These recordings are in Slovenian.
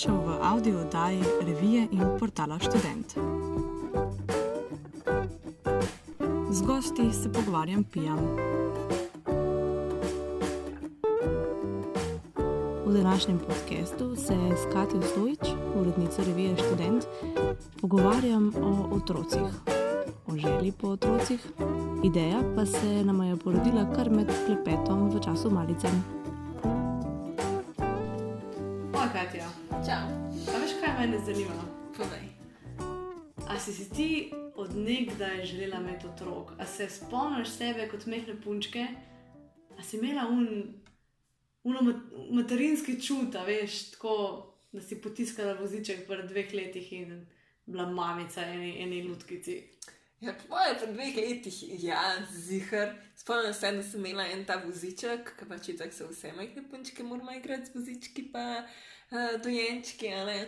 Dobrodošel v audio oddaji revije in portala Student. Z gosti se pogovarjam pijam. V današnjem podkastu se s Katijo Stojič, urednico revije Student, pogovarjam o otrocih, o želji po otrocih. Ideja pa se nam je porodila kar med klepetom v času malice. Nekdaj želela imeti otrok? A se spomniš sebe kot mehne punčke? A si imela un, uno mat- materinski čut, veš, tako, da si potiskala voziček pred dveh letih in bila mamica eni, eni lutkici? Ja, tvoje pred dveh letih, ja, zihar. Spomnim se, da sem imela en ta voziček, ki pač je tako se vse majhne punčke moramo igrati z vozički, pa uh, dojenčki, a ne.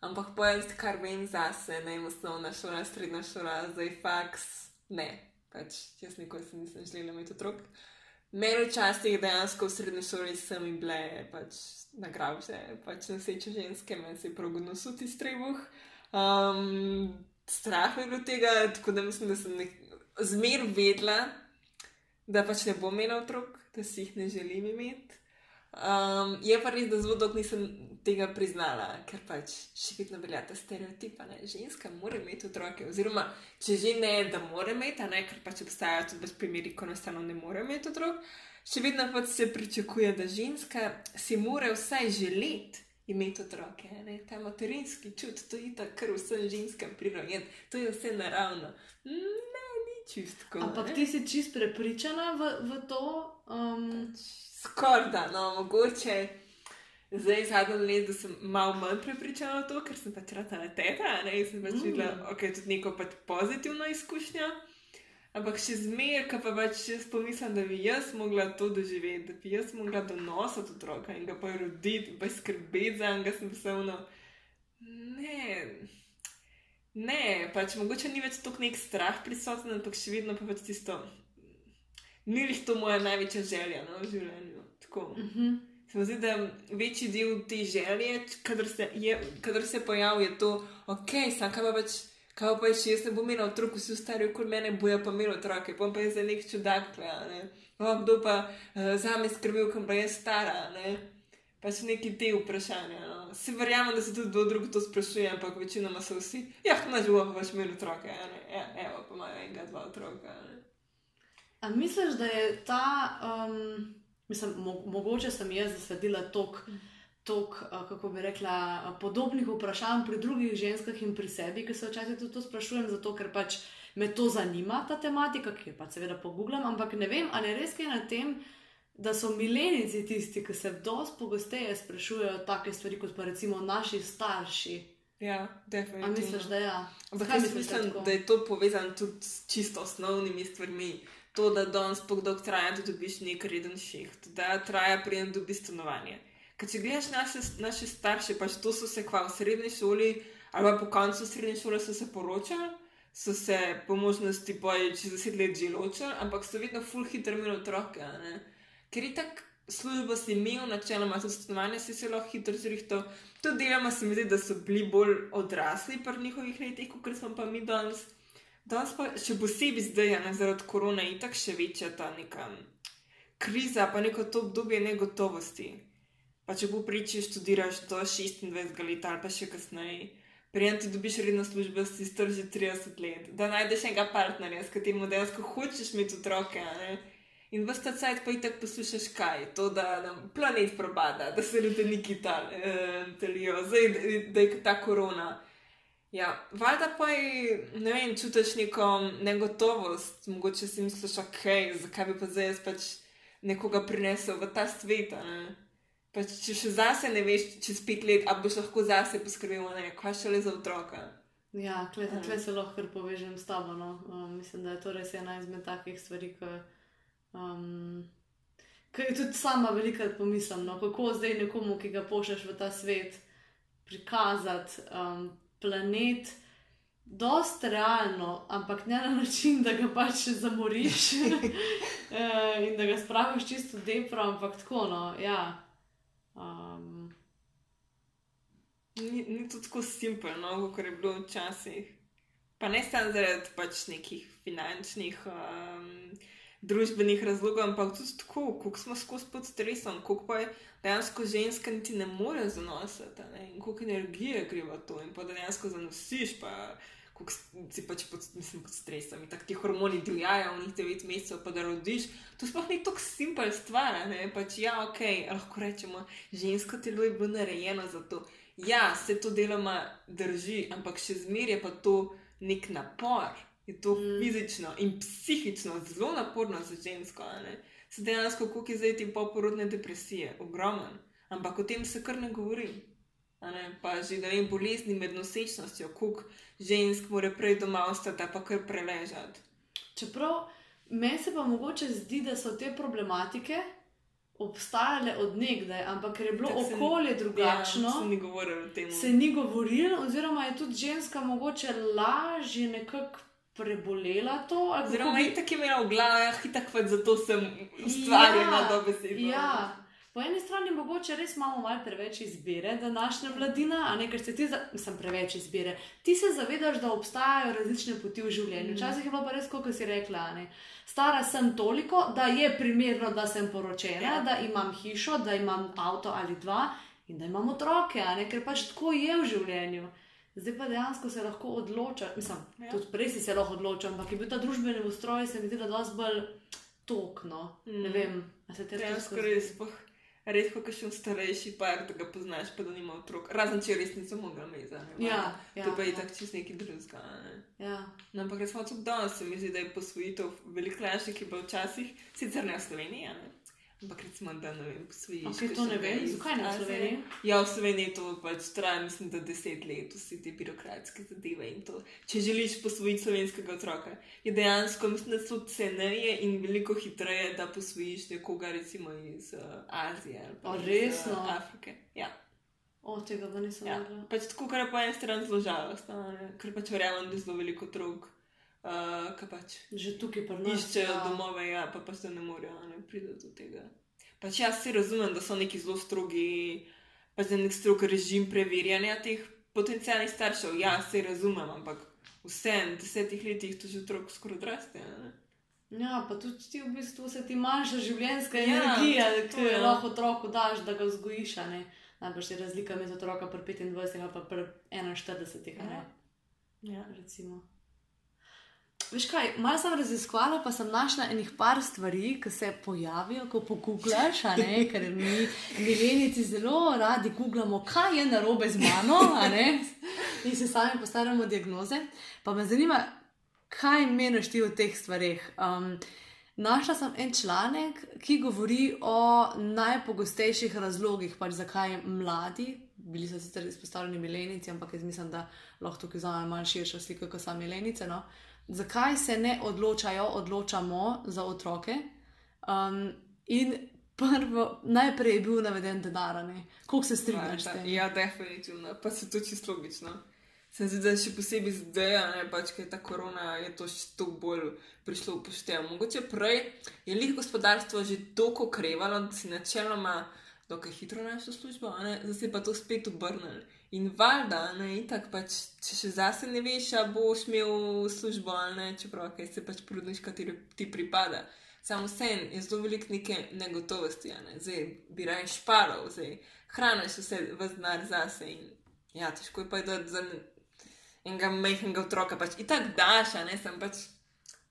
Ampak pojest, kar vem zase, ne vem, osnovna šola, srednja šola, zdaj faks, ne. Pač, jaz nikoli se nisem želela imeti otrok. Meni včasih dejansko v srednji šoli sem jim bile pač nagrabše, pač noseče ženske, meni se je progodno suti strebuh. Um, strah me je bilo tega, tako da mislim, da sem nek... zmer vedela, da pač ne bom imela otrok, da si jih ne želim imeti. Um, je pa res, da zelo dolgo nisem tega priznala, ker pač še vedno velja ta stereotip, da ženska mora imeti otroke. Oziroma, če že ne, da mora imeti, a ne, ker pač obstajajo tudi pač primeri, ko enostavno ne more imeti otrok. Še vedno pač se pričakuje, da ženska si mora vsaj želeti imeti otroke. Ne? Ta materinski čut, to je tako, kar vsem ženskam prirojen, to je vse naravno. Ne, ni čistko. Ampak ti si čist prepričana v, v to? Um, da, no, mogoče zdaj zadnji let, da sem malo manj prepričana v to, ker sem pač rada na teta, ne, in sem pač Mm. videla, ok, tudi neko pač pozitivno izkušnjo. Ampak še zmeraj, ko pa pač jaz pomislim, da bi jaz mogla to doživeti, da bi jaz mogla donositi otroka in ga pa roditi, pa skrbeti za njega, sem se vno. Ne, ne, pač mogoče ni več tako nek strah prisoten, ampak še vedno pa pač tisto. Ni jih to moja največja želja no, v življenju. Tako. uh -huh. Se mi zdi, da večji del te želje, kadar se, je, kadar se pojavi, je to, ok, sam kaj pa pač, kaj pa če jaz ne bom imel otrok, vsi ostali okoli mene bojo pa imeli otroke, bom pa jaz za nek čudak, ne. O, kdo pa uh, za me skrbel, kam pa je stara, ne. Pač neki te vprašanja. No. Se verjamem, da se tudi kdo drug to sprašuje, ampak večinoma so vsi, ja, na živo pa pač imeli otroke. Ja, evo, pa imajo enega, dva otroka, ne. A misliš, da je ta, um, mislim, mo mogoče sem jaz zasledila tok, tok uh, kako bi rekla, uh, podobnih vprašanj pri drugih ženskah in pri sebi, ki se včasih tudi to sprašujem, zato ker pač me to zanima, ta tematika, ki jo pač seveda pogubljam, ampak ne vem, ali je res kaj na tem, da so milenici tisti, ki se dosti pogosteje sprašujejo take stvari, kot pa recimo naši starši. Ja, definitivno. misliš, da ja? Ampak jaz mislim, tako? da je to povezano tudi s čisto osnovnimi stvarmi. To, da danes pogdog traja, da dobiš nek reden šiht, da traja prijem dobi stanovanje. Ker če gledaš naše, naše starše, pač to so se kva v srednji šoli ali po koncu srednje šole so se poročali, so se po možnosti boji čez deset let že ločili, ampak so vedno full hitro imeli otroke. Ker je tako službo si imel, načeloma za stanovanje si se lahko hitro zrihtal. Tudi deloma se mi zdi, da so bili bolj odrasli pri njihovih letih, kot smo pa mi danes. Pa še posebej zdaj, ne zaradi korona, je tako še večja ta neka kriza, pa neko to obdobje negotovosti. Pa če bo priči študiraš do 26 let ali pa še kasneje, prijem ti dobiš redno službo, si star že 30 let, da najdeš enega partnerja, s katerim dejansko hočeš imeti otroke. ne. In v ta cajt pa itak poslušaš kaj, to, da nam planet propada, da se ljudje neki tal, eh, zdaj da- da je ta korona. Ja, valjda pa je, ne vem, čutiš neko negotovost, mogoče si misliš, ok, zakaj bi pa zdaj jaz pač nekoga prinesel v ta svet. Ne? Pač, če še zase ne veš, čez pet let, a boš lahko zase poskrbel, ne, kaj šele za otroka. Ja, kle, Ja. kle se lahko povežem s tabo. No. Um, mislim, da je to res ena izmed takih stvari, ki um, je tudi sama velikrat pomislim, no, kako zdaj nekomu, ki ga pošleš v ta svet, prikazati um, planet. Dost realno, ampak ne na način, da ga pač zamoriš eh, in da ga spraviš čisto depro, ampak tako, no, ja. Um, Ni, ni to tako simpelno, kot je bilo včasih. Pa ne samo zaradi pač nekih finančnih, um, družbenih razlogov, ampak tudi tako, koliko smo skozi pod stresom, koliko pa dejansko ženska niti ne more zanositi, ne? in koliko energije gre v to, in pa dejansko zanosiš, pa koliko si pač pod, mislim, pod stresom, in tako ti hormoni divjajo v njih 9 mesecev, pa da rodiš. To sploh ni tako simpel stvar, ne pač ja, ok, lahko rečemo, žensko telo je bilo narejeno za to. Ja, se to deloma drži, ampak še zmeraj je pa to nek napor. Je to mm. fizično in psihično zelo naporno za žensko. Se dejansko, koliko je zdaj ti poporodne depresije, ogromen. Ampak o tem se kar ne govori. Ne? Pa že da vem, bolezni med nosečnostjo, koliko žensk mora prej doma ostati, pa kar preležati. Čeprav meni se pa mogoče zdi, da so te problematike obstajale od nekdaj, ampak ker je bilo Tako se ni- okolje drugačno, Ja, se ni govorilo o tem. se ni govorilo, oziroma je tudi ženska mogoče lažje nekako prebolela to. Oziroma, bi- itak je imela v glavi, ah, itak pač zato sem ustvarjena Ja, dobesedno. Ja. Po eni strani mogoče res imamo malo preveč izbire, današnja mladina, a ne ker se ti, za... preveč izbire. Ti se zavedaš, da obstajajo različne poti v življenju. Mhm. Včasih je bilo pa res, kot si rekla, ne. Stara sem toliko, da je primerno, da sem poročena, Ja. da imam hišo, da imam avto ali dva in da imam otroke, ker pač tako je v življenju. Zdaj pa dejansko se lahko odloča, mislim, Ja. ja. tudi prej si se lahko odločil, ampak je bil ta družbeni ustroj, se mi zdi, da dosti bolj tokno. Mm. Ne vem, a se te Dejansko res, sploh redko, ko še starejši par, da ga poznaš, pa da nima otrok. Razen če res nisem mogla meza. ne, Ja, valjda. ja, To pa je ja. tako čist neki drugega. Ne? Ja. No, ampak tudi danes se mi zdi, da je posvojitev veliko lažje, je bilo včasih, sicer ne v Sloveniji, ne? Ampak recimo, da ne vem, posvojiš. Okay, to ne vem, zakaj ne v. Sloveniji? Ja, v Sloveniji to pač traja, mislim, da deset let, vsi ti birokratske zadeve in to. Če želiš posvojiti slovenskega otroka, je dejansko, mislim, da so ceneje in veliko hitreje, da posvojiš nekoga, recimo iz uh, Azije ali pa iz uh, Afrike. Ja. O, tega pa nisem Ja. vedela. Pač tako, kar je po eni strani zelo žalostno, ker pač verjamem, da je zelo veliko otrok, uh, ki pač Že tukaj pri nas. iščejo ja. domove, ja, pa pač da ne morejo ne, priti do tega. Pač jaz se razumem, da so neki zelo strogi, pač da je nek strog režim preverjanja teh potencijalnih staršev. Ja, se razumem, ampak vsem desetih letih to že otrok skoraj odraste. ne. Ja, pa tudi ti v bistvu se ti manjša življenjska Ja, energija, ki jo je. lahko otroku daš, da ga vzgojiš. Najbrž je razlika med otroka pri 25 in pa pri 41. a ne, Ja. Recimo. Veš kaj, malo sem raziskvala, pa sem našla enih par stvari, ki se pojavijo, ko ne, ker mi, milenici, zelo radi googlamo, kaj je narobe z mano, in si sami postavljamo diagnoze. Pa me zanima, kaj meniš ti o teh stvareh. Um, našla sem en članek, ki govori o najpogostejših razlogih, pač zakaj mladi, bili so sicer izpostavljeni milenici, ampak jaz mislim, da lahko tukaj vzamem malo širšo sliko, kot so milenice. No? Zakaj se ne odločajo, odločamo za otroke? Um, in prvo, najprej je bil naveden denar, koliko se strinjaš tem? Ja, definitivno, pa se to čisto logično. Se zdi, da še posebej zdaj, ne pač, ker je ta korona, je to še toliko bolj prišlo v poštev. Mogoče prej je lih gospodarstvo že toliko okrevalo, da si načeloma dokaj hitro našel službo, zdaj se pa to spet obrnilo. In valjda, itak pač, če še zase ne veš, a boš imel službo, a ne, čeprav kaj se pač porodniš, kateri ti pripada. Samo sen je zelo veliko neke negotovosti, ne, zdaj bi raje šparal, zdaj hraniš vse v znar zase in ja, težko je pa je dati za ne- enega majhnega otroka, pač itak daš, a ne, sem pač.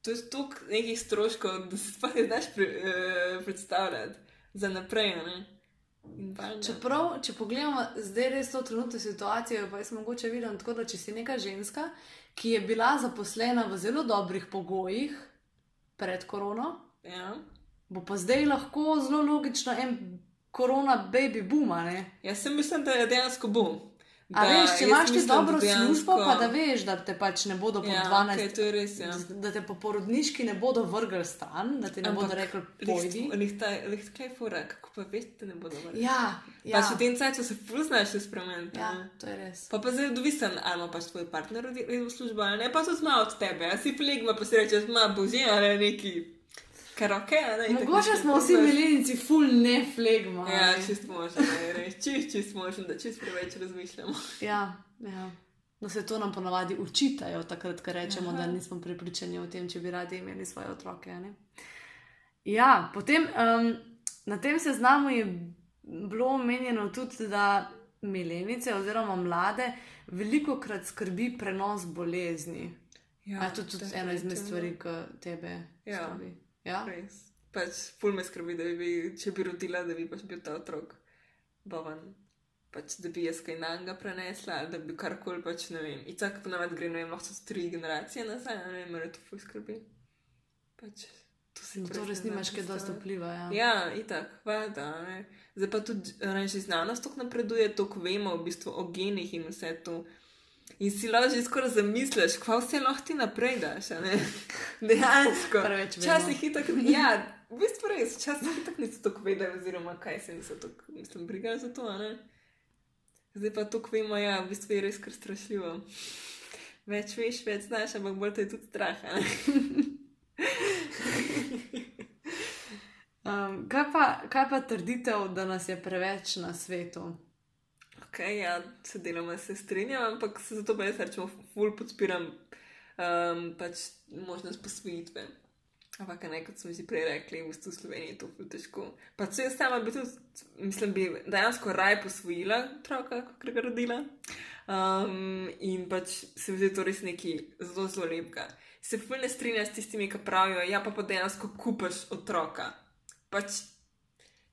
To je toliko nekih stroškov, da si sploh ne znaš pre, uh, predstavljati za naprej. ne. Čeprav, če pogledamo zdaj res to trenutno situacijo, pa jaz mogoče vidim tako, da če si neka ženska, ki je bila zaposlena v zelo dobrih pogojih pred korono, Ja. bo pa zdaj lahko zelo logično en korona baby boom? Jaz sem mislim, da je dejansko A veš, če imaš ti da dobro dejansko- službo, pa da veš, da te pač ne bodo po Ja, 12, okej, to je res, ja. da te po porodniški ne bodo vrgli stran, da ti ne bodo rekli, pojdi. Lih kaj fura, kako pa veš, da ne bodo vrnili. Ja, Ja. ja, Pa še v tem času se puznaš spremeniti. ja, ne. to je res. Pa pa zdaj odvisen, ali ima pač tvoj partner v službo, ali ne pa tudi malo od tebe, a si flegma, pa si rečeš, ma božje, ali neki. Kar ok, ne. Mogoče smo vsi probaš. milenici, full ne flegma. Ja, čist možno, res, čist, čist možno, da čist preveč razmišljamo. Ja, ja. No, se to nam ponavadi učitajo, takrat, ko rečemo, Aha. da nismo prepričani o tem, če bi radi imeli svoje otroke. ne. Ja, potem um, na tem seznamu je bilo omenjeno tudi, da milenice oziroma mlade veliko krat skrbi prenos bolezni. Ja, A je to tudi ena izmed stvari, ki tebe Ja. skrbi. Ja? Res. Pač ful me skrbi, da bi, če bi rodila, da bi pač bil ta otrok boven. Pač, da bi jaz kaj nanga prenesla, da bi karkoli, pač ne vem. In tako ponavadi gre, ne vem, lahko so tri generacije nazaj, ne vem, me to ful skrbi. Pač, to si No, to res nimaš kaj dosti vpliva. Ja. Ja, itak, valjda. a ne. Zdaj pa tudi reči, znanost tako napreduje, toliko vemo v bistvu o genih in vse to. In si lahko že skoraj zamisliš, kva vse lahko ti naprej daš. Dejansko. Včasih itak, ja, v bistvu res, včasih itak niso tako vedeli, oziroma kaj se niso tako, mislim, brigali za to. Zdaj pa to, vemo, ja, v bistvu je res kar strašljivo. Več veš, več znaš, ampak bolj te je tudi strah. Um, kaj, pa, kaj pa trditev, da nas je preveč na svetu? Ok, ja, se deloma se strinjam, ampak se zato pa jaz rečem, ful podpiram um, pač možnost posvojitve. Ampak, ne, kot smo že prej rekli, v bistvu v Sloveniji je to ful težko. Pa se jaz sama bi tudi, mislim, bi dejansko raj posvojila otroka, kot ga rodila. Um, in pač se mi zdi to res nekaj zelo, zelo lepega. Se ful ne strinjam s tistimi, ki pravijo, ja, pa pa dejansko kupaš otroka. Pač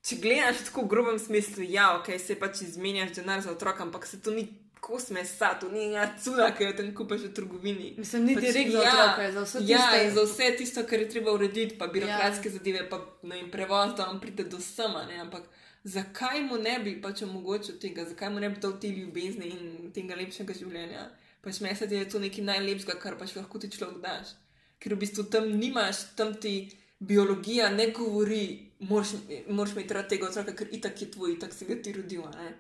Če gledaš tako v grobem smislu, ja, ok, se pač izmenjaš denar za otroka, ampak se to ni kos mesa, to ni ena cuna, ki jo tam kupaš v trgovini. Mislim, ni Pač, direkt za ja, otroke, za vse Ja, tiste- in za vse tisto, kar je treba urediti, pa birokratske Ja. zadeve, pa ne vem, prevoz, da on pride do sama, ne, ampak zakaj mu ne bi pač omogočil tega, zakaj mu ne bi dal te ljubezni in tega lepšega življenja? Pač meni se da je to nekaj najlepšega, kar pač lahko ti človek daš. Ker v bistvu tam nimaš, tam ti biologija ne govori, moraš, imeti rad tega otroka, ker itak je tvoj, itak si ga ti rodil. a Ne?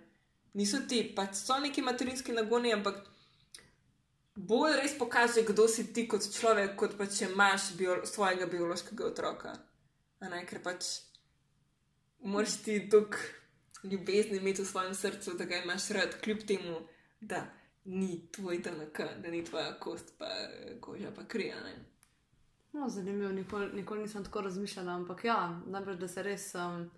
Niso ti, pač so neki materinski nagoni, ampak bolj res pokaže, kdo si ti kot človek, kot pa če imaš bio, svojega biološkega otroka. Ker pač moraš ti toliko ljubezni imeti v svojem srcu, da ga imaš rad, kljub temu, da ni tvoj DNK, da ni tvoja kost, pa koža, pa krija. Ne? No, zanimivo, nikoli, nikoli nisem tako razmišljala, ampak ja, najbrž da se res. Um,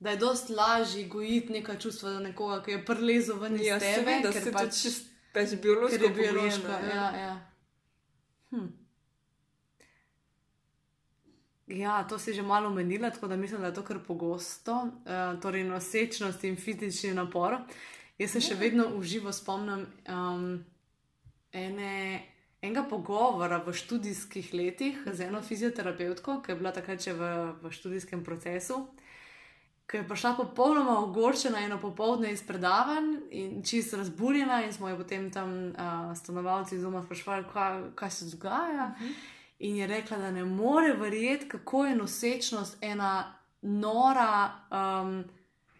Da je dosti lažje gojiti neka čustva do nekoga, ki je prelezel ven iz Ja, tebe, seveda, ker se pač, čist, pač biološko ker je biološka. pogojeno, Ja, ja. Hm. ja, to si že malo omenila, tako da mislim, da je to kar pogosto. Uh, torej, nosečnost in fizični napor. Jaz se še vedno uživo spomnim um, ene, enega pogovora v študijskih letih z eno fizioterapevtko, ki je bila takrat še v, v študijskem procesu. Ki je prišla popolnoma ogorčena eno popoldne iz predavanj in čist razburjena, in smo jo potem tam uh, stanovalci z doma sprašvali, kaj, kaj se dogaja. Uh -huh. In je rekla, da ne more verjeti, kako je nosečnost ena nora, um,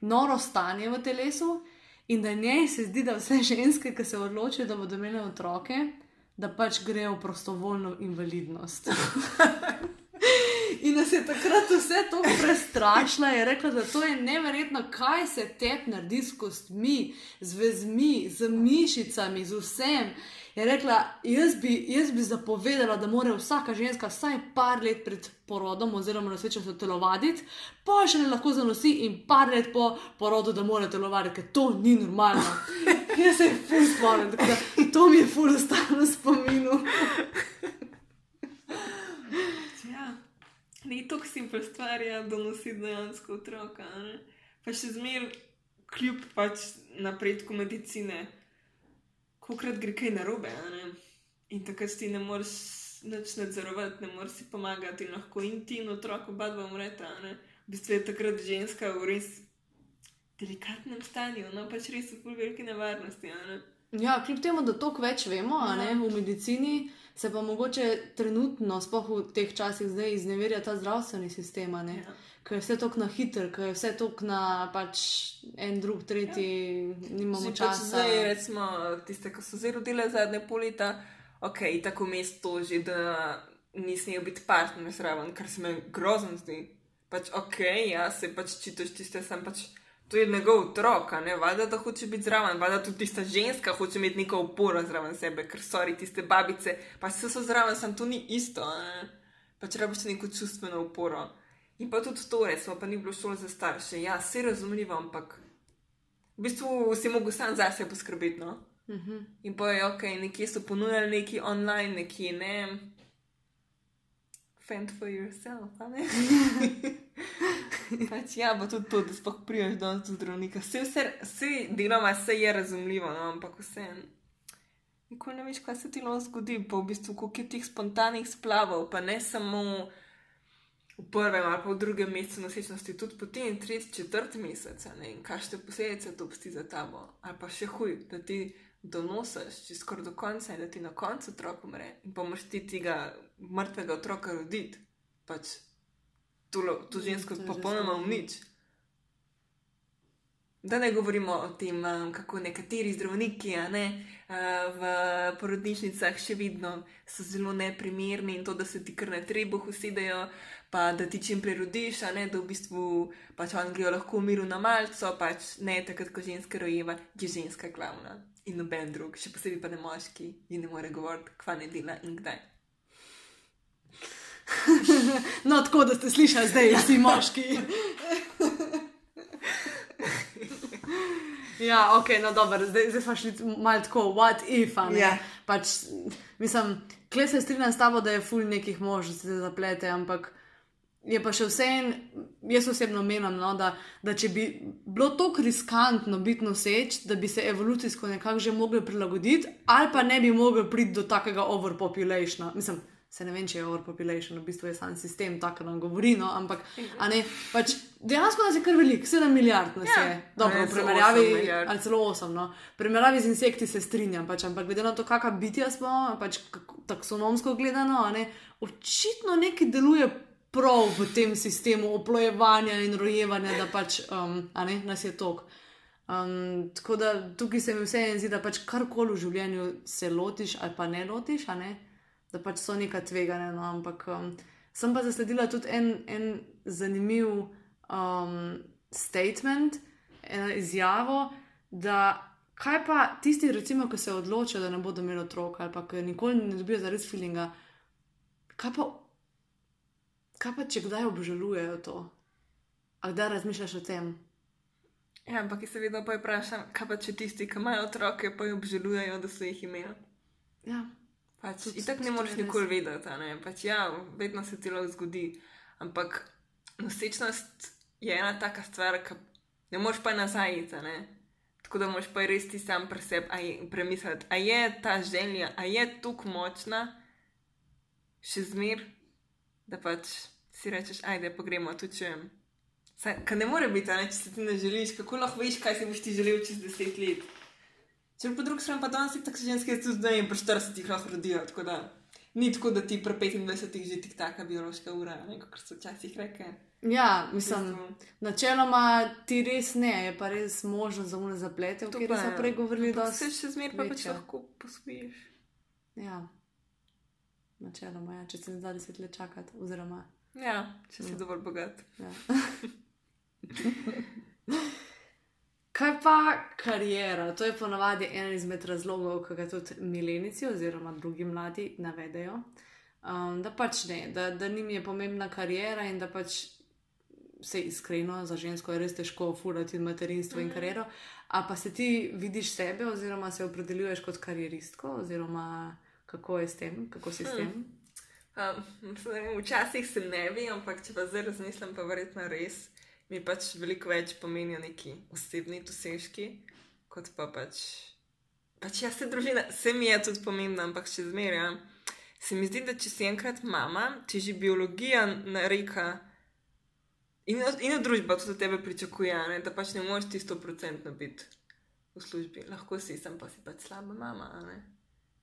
noro stanje v telesu, in da njej se zdi, da vse ženske, ki se odločijo, da bodo imele otroke, da pač grejo v prostovoljno invalidnost. In nas je takrat vse to prestrašila, je rekla, da to je neverjetno, kaj se tep naredi s kostmi, z vezmi, z mišicami, z vsem. Je rekla, jaz bi, jaz bi zapovedala, da mora vsaka ženska vsaj par let pred porodom oziroma nosečnostjo telovaditi, pa še ne lahko zanosi in par let po porodu, da mora telovaditi, ker to ni normalno. jaz se ful spomnim, tako da to mi je ful ostalo v spominu. Ja, ni tako simpel stvar, ja, da nosi dejansko otroka. ne. Pa še zmeraj, kljub pač napredku medicine, kokrat gre kaj narobe. In takrat ti ne moreš nič nadzorovati, ne moreš si pomagati, in lahko in ti in otrok oba dva umreta. V bistvu je takrat ženska v res delikatnem stanju, no pač res v ful veliki nevarnosti. ne. Ja, kljub temu, da toliko več vemo a ne, Ja. v medicini, se pa mogoče trenutno, sploh v teh časih, zdaj izneverja ta zdravstveni sistem, Ja. ker je vse tako na hiter, ker je vse tako na pač en, drug, tretji, nimamo Že pač časa. Zdaj, recimo, tiste, ki so zdaj rodile zadnje pol leta, ok, tako mesto že, da ni smel biti partner zraven, kar se mi grozno zdi. Pač ok, ja, se pač čitaš tiste, sem pač. To je njegov otrok, ne valjda, da hoče biti zraven, valjda tudi tista ženska hoče imeti neko oporo zraven sebe, ker so tiste babice, pa se so zraven, sem to ni isto, ne? pač rabiš neko čustveno oporo. In pa tudi to, recimo, pa ni bilo šole za starše, ja, vse razumljivo, ampak v bistvu si mogel sam za sebe poskrbeti, no. Uh -huh. In pa je ok, nekje so ponujali neki online, nekje ne. Fend for yourself, a ne? pač ja, pa tudi to, da sploh priješ do zdravnika. Vse, vse, vse deloma se je razumljivo, no, ampak vse. Nikoli ne veš, kaj se ti lahko zgodi, pa v bistvu koliko je teh spontanih splavov, pa ne samo v prvem ali pa v drugem mesecu nosečnosti, tudi potem tretji, četrti mesec, ne, in kakšne posledice to pusti za tabo, ali pa še huj, da ti donosiš čez skoraj do konca in da ti na koncu otrok umre in pa moraš ti tega mrtvega otroka roditi, pač to, lo- to žensko to popolnoma smešno. unič. Da ne govorimo o tem, um, kako nekateri zdravniki ne, uh, v porodnišnicah še vedno so zelo neprimerni in to, da se ti kar na trebuh usedejo, pa da ti čim prej rodiš, ne, da v bistvu pač oni grejo lahko v miru na malco, pač ne takrat, ko ženska rojeva, je ženska glavna in noben drug, še posebej pa ne moški, ji ne more govoriti, kva ne dela in kdaj. No, tako da ste slišali, zdaj vsi moški. Ja, ok, no dobro, zdaj, zdaj smo šli malo tako, what if, ne. Ja. Pač, mislim, kle se strinjam s tabo, da je ful nekih možnosti za zaplete, ampak je pa še vseeno, jaz osebno menim, no, da, da če bi bilo tako riskantno biti noseč, da bi se evolucijsko nekako že mogli prilagoditi, ali pa ne bi mogli priti do takega overpopulationa. Mislim, se ne vem, če je overpopulation, v bistvu je sam sistem, tako nam govori, no, ampak ne, pač dejansko nas je kar velik, 7 milijard nas Ja, je. Dobro, ne, v primerjavi, ali celo 8, no. V primerjavi z insekti se strinjam, pač, ampak glede na to, kakšna bitja smo, pač taksonomsko gledano, ne, očitno nekaj deluje prav v tem sistemu oplojevanja in rojevanja, da pač um, ne, nas je tok. Um, tako da tukaj se mi vseeno zdi, da pač karkoli v življenju se lotiš ali pa ne lotiš, ne, da pač so neka tveganja. No, ampak um, sem pa zasledila tudi en, en zanimiv um, statement, eno izjavo, da kaj pa tisti, recimo, ki se odločijo, da ne bodo imeli otroka ali pa ki nikoli ne dobijo zares feelinga, kaj pa, kaj pa če kdaj obžalujejo to? A kdaj razmišljaš o tem? Ja, ampak jaz se vedno pa vprašam, kaj pa če tisti, ki imajo otroke, pa jih obžalujejo, da so jih imeli. Ja, Pač, itak ne moreš nikoli vedeti, ne. Pač, ja, vedno se ti lahko zgodi. Ampak nosečnost je ena taka stvar, ki ne moreš pa nazaj iti. Tako da moraš pa res ti sam pri sebi premisliti, a je ta želja, a je tako močna, še zmer, da pač si rečeš, ajde, pa gremo tu čujem. Ker ne more biti, ne, če se ti ne želiš, kako lahko veš, kaj si boš ti želel čez deset let. Če po drugi strani pa danes je tako ženske, tudi zdaj in pri 40 jih lahko rodijo, tako da ni tako, da ti pri 25 že tik taka biološka ura, kot so včasih rekli. ja mislim, načeloma ti res ne, je pa res možno za umne zaplete, o katerih smo prej govorili. Dosti Se še zmer pa pač lahko posvojiš. Ja, načeloma, ja, če se ne da deset let čakati, oziroma. Ja, če si Ja. dovolj bogat. Ja. Kaj pa karijera? To je ponavadi en izmed razlogov, ki ga tudi milenici oziroma drugi mladi navedejo. Um, da pač ne, da, da njim je pomembna karijera in da pač se iskreno za žensko je res težko furati materinstvo in kariero. A pa se ti vidiš sebe oziroma se opredeljuješ kot karieristko oziroma kako je s tem, kako si s tem? Um, mislim, včasih se ne bi, ampak če pa zdaj razmislim, pa verjetno res. Mi pač veliko več pomenijo neki osebni dosežki, kot pa pač. Pač jaz se družina, vse mi je tudi pomembno, ampak še zmeraj. Ja. Se mi zdi, da če si enkrat mama, če že biologija nareka in, in družba to od tebe pričakuje, ne, da pač ne moreš ti sto procentno biti v službi. Lahko si, sem pa si pač slaba mama,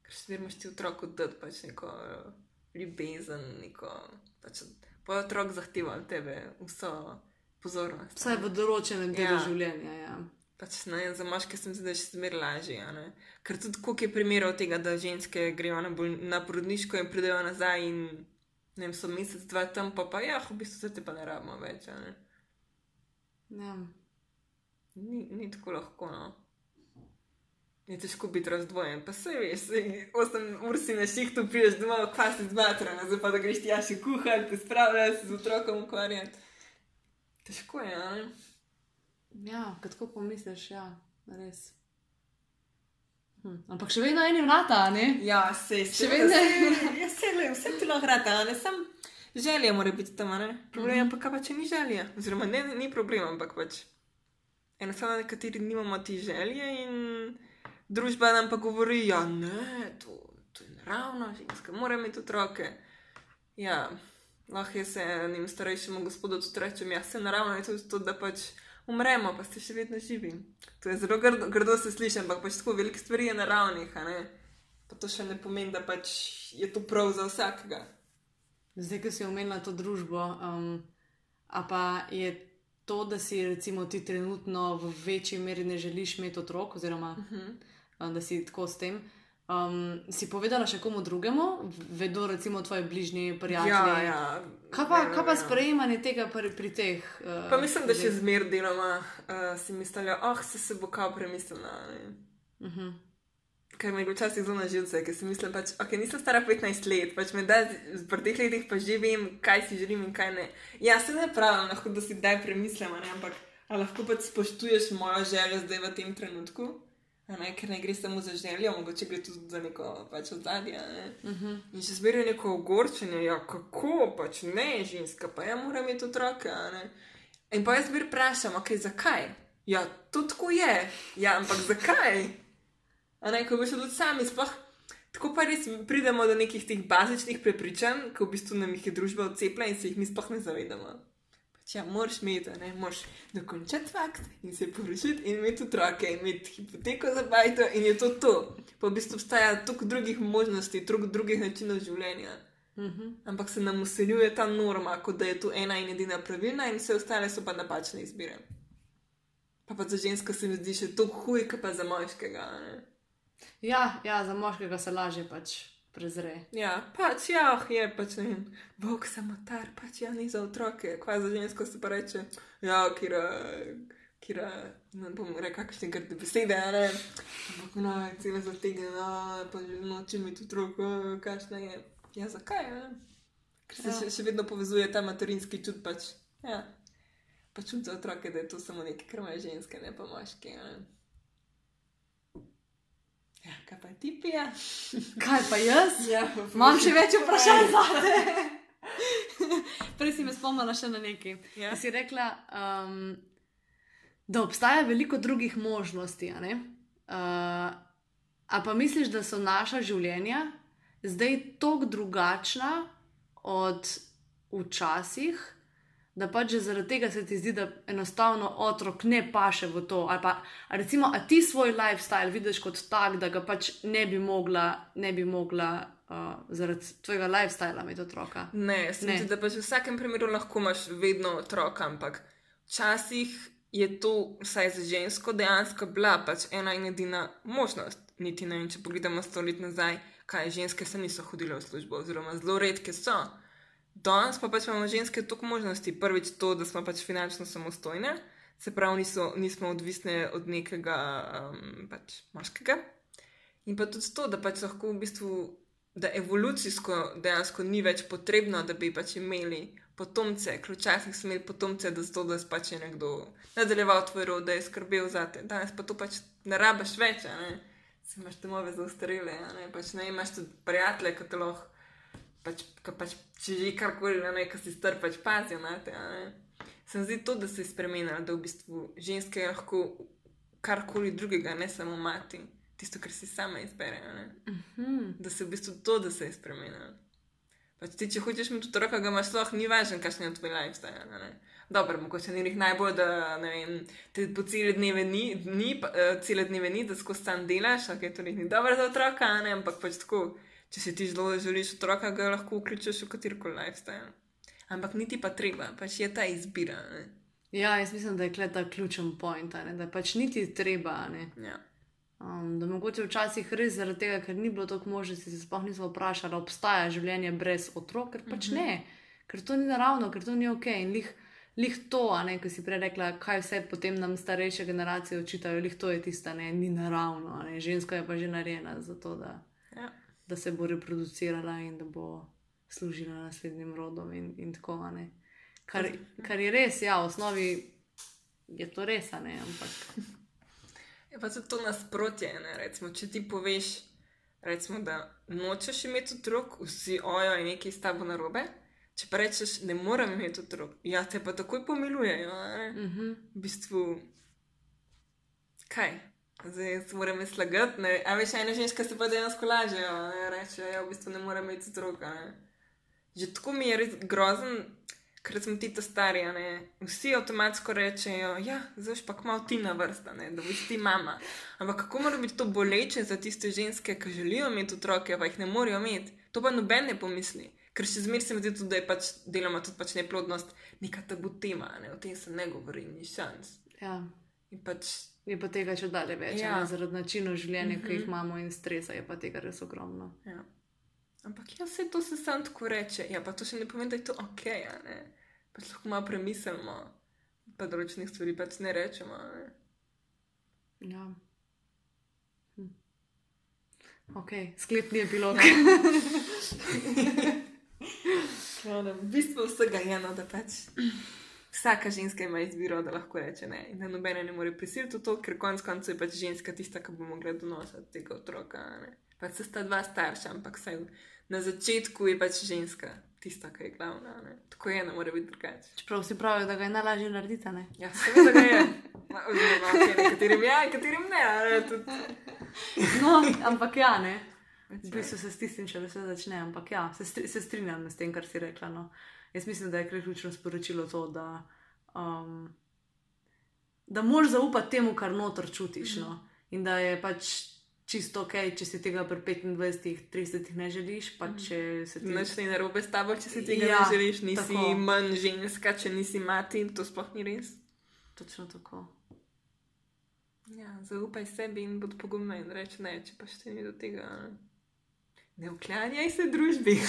ker še zmeraj imaš ti otroku dati pač neko. ljubezen, neko. Pač, pa otrok zahteva od tebe vso pozornost. Vsaj v določenem delu Ja. življenja. Ja. Pač, ne, za moške se mi zdi, da je še zmeraj lažje. Ker tudi koliko je primerov tega, da ženske grejo na, bolj, na porodniško in pridejo nazaj in ne vem, so mesec, dva tam, pa pa ja, v bistvu se te pa ne rabimo več. Ne? Ja. Ni, ni tako lahko. No. Je težko biti razdvojen, pa se veš, saj 8 ur si na šihtu, priješ domov, kvasi zmatrana, zdaj pa da greš ti ja še kuhati, te spravljaš se z otrokom ukvarjati. Težko je, a ne? Ja, ko tako pomisliš, ja, res. Hm. Ampak še vedno eni vrata, a ne? Ja, se Še vedno Ja, se le, vse ti lahko rata, a ne sam želja mora biti tam, ne? Problem je pa, kaj pa če ni želja. Oziroma, ne, ni problem, ampak pač. Enostavno nekateri nimamo ti želje in družba nam pa govori, ja, ne, to, to je naravno, ženska mora imeti otroke. Ja, lahko jaz enim starejšemu gospodu tudi rečem, ja, se naravno je tudi to, da pač umremo, pa ste še vedno živi. To je zelo grdo, grdo se sliši, ampak pač tako veliko stvari je naravnih. Pa to še ne pomeni, da pač je to prav za vsakega. Zdaj, ko si omenila to družbo, um, a pa je to, da si recimo ti trenutno v večji meri ne želiš imeti otrok, oziroma uh -huh. um, da si tako s tem. Um, si povedala še komu drugemu, vedo recimo tvoji bližnji prijatelji. Ja, ja. Kaj pa, vem, kaj pa ja. sprejemanje tega pri, pri teh? Uh, Pa mislim, da še ljudeh? zmer deloma uh, si mislijo, oh, se, se bo kao premislila. ne." Uh -huh. Ker mi je včasih zelo na živce, ker si mislim, pač, ok, nisem stara 15 let, pač me da z- teh letih pa že vem, kaj si želim in kaj ne. Ja, se ne pravim, lahko da si daj premislim, a ne, ampak lahko pač spoštuješ mojo željo zdaj v tem trenutku. Ne, ker ne gre samo za željo, mogoče gre tudi za neko pač ozadje. a ne. Uh -huh. In še zmeraj neko ogorčenje, ja, kako pač ne, ženska, pa ja, moram imeti otroke. In pa jaz zmeraj vprašam, ok, zakaj? Ja, to tako je. Ja, ampak zakaj? A ne, ko bi še tudi sami, sploh. Tako pa res pridemo do nekih teh bazičnih prepričanj, ko v bistvu nam jih je družba odcepila in se jih mi sploh ne zavedamo. Ja, moraš imeti, ne, moraš dokončati fakt in se poročiti in imeti otroke in imeti hipoteko za bajto in je to to. Pa v bistvu obstaja toliko drugih možnosti, toliko drugih načinov življenja. Uh -huh. Ampak se nam usiljuje ta norma, kot da je to ena in edina pravilna, in vse ostale so pa napačne izbire. Pa, pa za žensko se mi zdi še to huj, kot pa za moškega. Ne? ja, ja, za moškega se lažje pač prezre. Ja, pač ja, oh, je pač ne vem, bog samotar, pač ja, ni za otroke, kva za žensko se pa reče, ja, kira. Kira, ne bom rekel, kakšne grde besede, ne. Ampak, no, celo za tega, no, pa že noče imeti otrok, oh, kakšna je. Ja, zakaj, ne? Ker se Ja. še, še vedno povezuje ta materinski čut, pač, ja. Pa čut za otroke, da je to samo nekaj, kar imajo ženske, ne pa moški, a ne. Ja, kaj pa ti pija? Kaj pa jaz? Ja, Imam še več vprašanj za te. Prej si me spomnila še na nekaj. Ja. Si rekla, um, da obstaja veliko drugih možnosti. a? Uh, a pa misliš, da so naša življenja zdaj tako drugačna od včasih, da pač že zaradi tega se ti zdi, da enostavno otrok ne paše v to. Ali pa, a recimo, a ti svoj lifestyle vidiš kot tak, da ga pač ne bi mogla, ne bi mogla uh, zaradi tvojega lifestyla imeti otroka. Ne, se mi zdi, da pač v vsakem primeru lahko imaš vedno otroka, ampak včasih je to, vsaj za žensko, dejansko bila pač ena in edina možnost. Niti ne vem, če pogledamo sto let nazaj, kaj ženske se niso hodile v službo, oziroma zelo redke so. Danes pa pač imamo ženske toliko možnosti. Prvič to, da smo pač finančno samostojne, se pravi, niso, nismo odvisne od nekega um, pač moškega. In pa tudi to, da pač lahko v bistvu, da evolucijsko dejansko ni več potrebno, da bi pač imeli potomce, ker včasih smo imeli potomce, da zato, da pač je nekdo nadaljeval tvoj rod, da je skrbel za te. Danes pa to pač ne rabiš več, ne. Se imaš domove za ustarele, a ne. Pač ne imaš tudi prijatelje, ki te lahko, pač, ka pač če že karkoli, ne, ki si star, pač pazijo na te, a ne. Se mi zdi to, da se je spremenilo, da v bistvu ženske lahko karkoli drugega, ne samo mati, tisto, kar si sama izbere. a ne. Hmm. Da se v bistvu to, da se je spremenilo. Pač ti, če hočeš imeti otroka, ga imaš sploh, ni važno, kakšen je tvoj lifestyle. ne. Dobro, mogoče ni njih najbolj, da vem, te po cele dneve ni, ni pa, uh, cele dneve ni, da skozi tam delaš, ok, to ni dobro za otroka, ne, ampak pač tako, če si ti zelo želiš otroka, ga lahko vključiš v katerkoli lifestyle. Ampak niti pa treba, pač je ta izbira. Ne? Ja, jaz mislim, da je kle ta ključen point, ne, da pač niti treba. Ne. Ja. Um, da mogoče včasih res zaradi tega, ker ni bilo toliko možnosti, se sploh nismo vprašali, ali obstaja življenje brez otrok, ker pač Mhm. ne, ker to ni naravno, ker to ni ok. In lih, lih to, ne, ko si prej rekla, kaj vse potem nam starejše generacije očitajo, lih to je tista, ne, ni naravno, ne, ženska je pa že narejena za to, da. Da se bo reproducirala in da bo služila naslednjim rodom in, in tako, ne. Kar, kar je res, ja, v osnovi je to res, ne, ampak. Je pa tudi to nasprotje. Ne? Recimo, če ti poveš, recimo, da nočeš imeti otrok, vsi ojo in nekaj s tabo narobe. Če pa rečeš, ne morem imeti otrok, ja, te pa takoj pomilujejo. ne. Uh -huh. V bistvu, kaj? Zdaj moram slagati. ne. A veš, ena ženska se pa dejansko lažejo, ne? reče, ja, v bistvu ne morem imeti otroka. Ne? Že tako mi je res grozen, ker smo ti to stari. ne. Vsi avtomatsko rečejo, ja, zdaj pa kmal ti na vrsta, ne? da boš ti mama. Ampak kako mora biti to boleče za tiste ženske, ki želijo imeti otroke, pa jih ne morejo imeti? To pa noben ne pomisli. Ker še zmeraj se mi zdi tudi, da je pač deloma tudi pač neplodnost neka tabu tema, ne? o tem se ne govori, ni šans. Ja. In pač, Je pa tega še dalje več, Ja. ja. zaradi načinov življenja, uh -huh. ki jih Mhm. imamo in stresa, je pa tega res ogromno. ja. Ampak ja, vse to se sam tako reče. Ja, pa to še ne pomeni, da je to ok, a ne. Pač lahko malo premislimo, pa določenih stvari pač ne rečemo. Ne? Ja. Hm. Ok, sklepni epilog. Ja, v bistvu vsega je eno, da pač vsaka ženska ima izbiro, da lahko reče ne. In da nobene ne more prisiliti v to, ker konec koncev je pač ženska tista, ki bo mogla donositi tega otroka. Ne? Pač se sta dva starša, ampak vsaj na začetku je pač ženska tista, ki je glavna. Ne? Tako je, ne more biti drugače. Čeprav vsi pravijo, da ga je najlažje narediti, ne? Ja, seveda ga je. Ma, Oziroma, okay, nekaterim ja, nekaterim ne. Ne? Tudi, No, ampak ja, ne. pač, V bistvu se s tistim še vse začne, ampak ja, se, stri, se strinjam s tem, kar si rekla. No. Jaz mislim, da je ključno sporočilo to, da, um, da moraš zaupati temu, kar notor čutiš. No. In da je pač čisto ok, če si tega pri 25, 30 ne želiš, pa če se ti Nič ni narobe s tabo, če si tega Ja, ne želiš, nisi tako. manj ženska, če nisi mati, to sploh ni res. Točno tako. Ja, zaupaj sebi in bod pogumna in reči ne, če pa še ni do tega. Ne uklanjaj se družbi.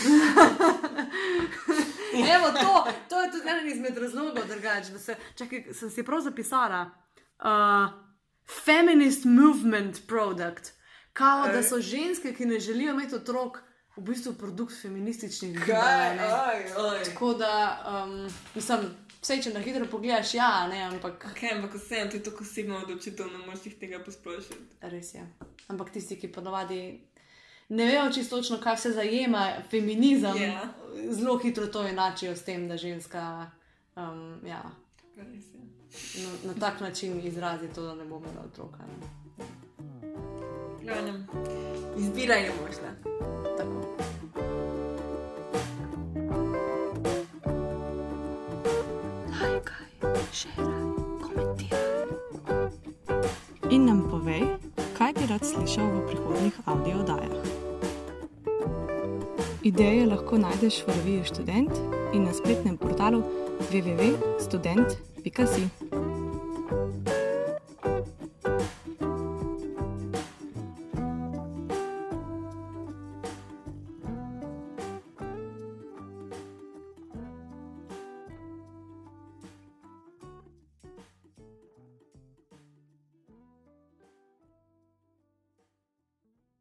Evo, to, to je tudi eden izmed razlogov, drugač, da se, čakaj, sem si prav zapisala. Uh, feminist movement product. Kao, da so ženske, ki ne želijo imeti otrok, v bistvu produkt feminističnih gibanj. ne. Tako da, um, mislim, vse, če na hitro pogledaš, ja, ne, ampak Ok, ampak vseeno ti je to osebno odločitev, ne moreš jih tega posplošiti. res je. Ampak tisti, ki ponovadi ne vejo čisto točno, kaj se zajema feminizem, Ja. zelo hitro to enačijo s tem, da ženska. Um, ja, na, na tak način izrazi to, da ne bo imela otroka. Ne. Glavnem, Izbira je možna. Tako. Lajkaj, šeraj, komentiraj. In nam povej, kaj bi rad slišal v prihodnjih audio oddajah. Ideje lahko najdeš v reviji Student in na spletnem portalu www.student.si.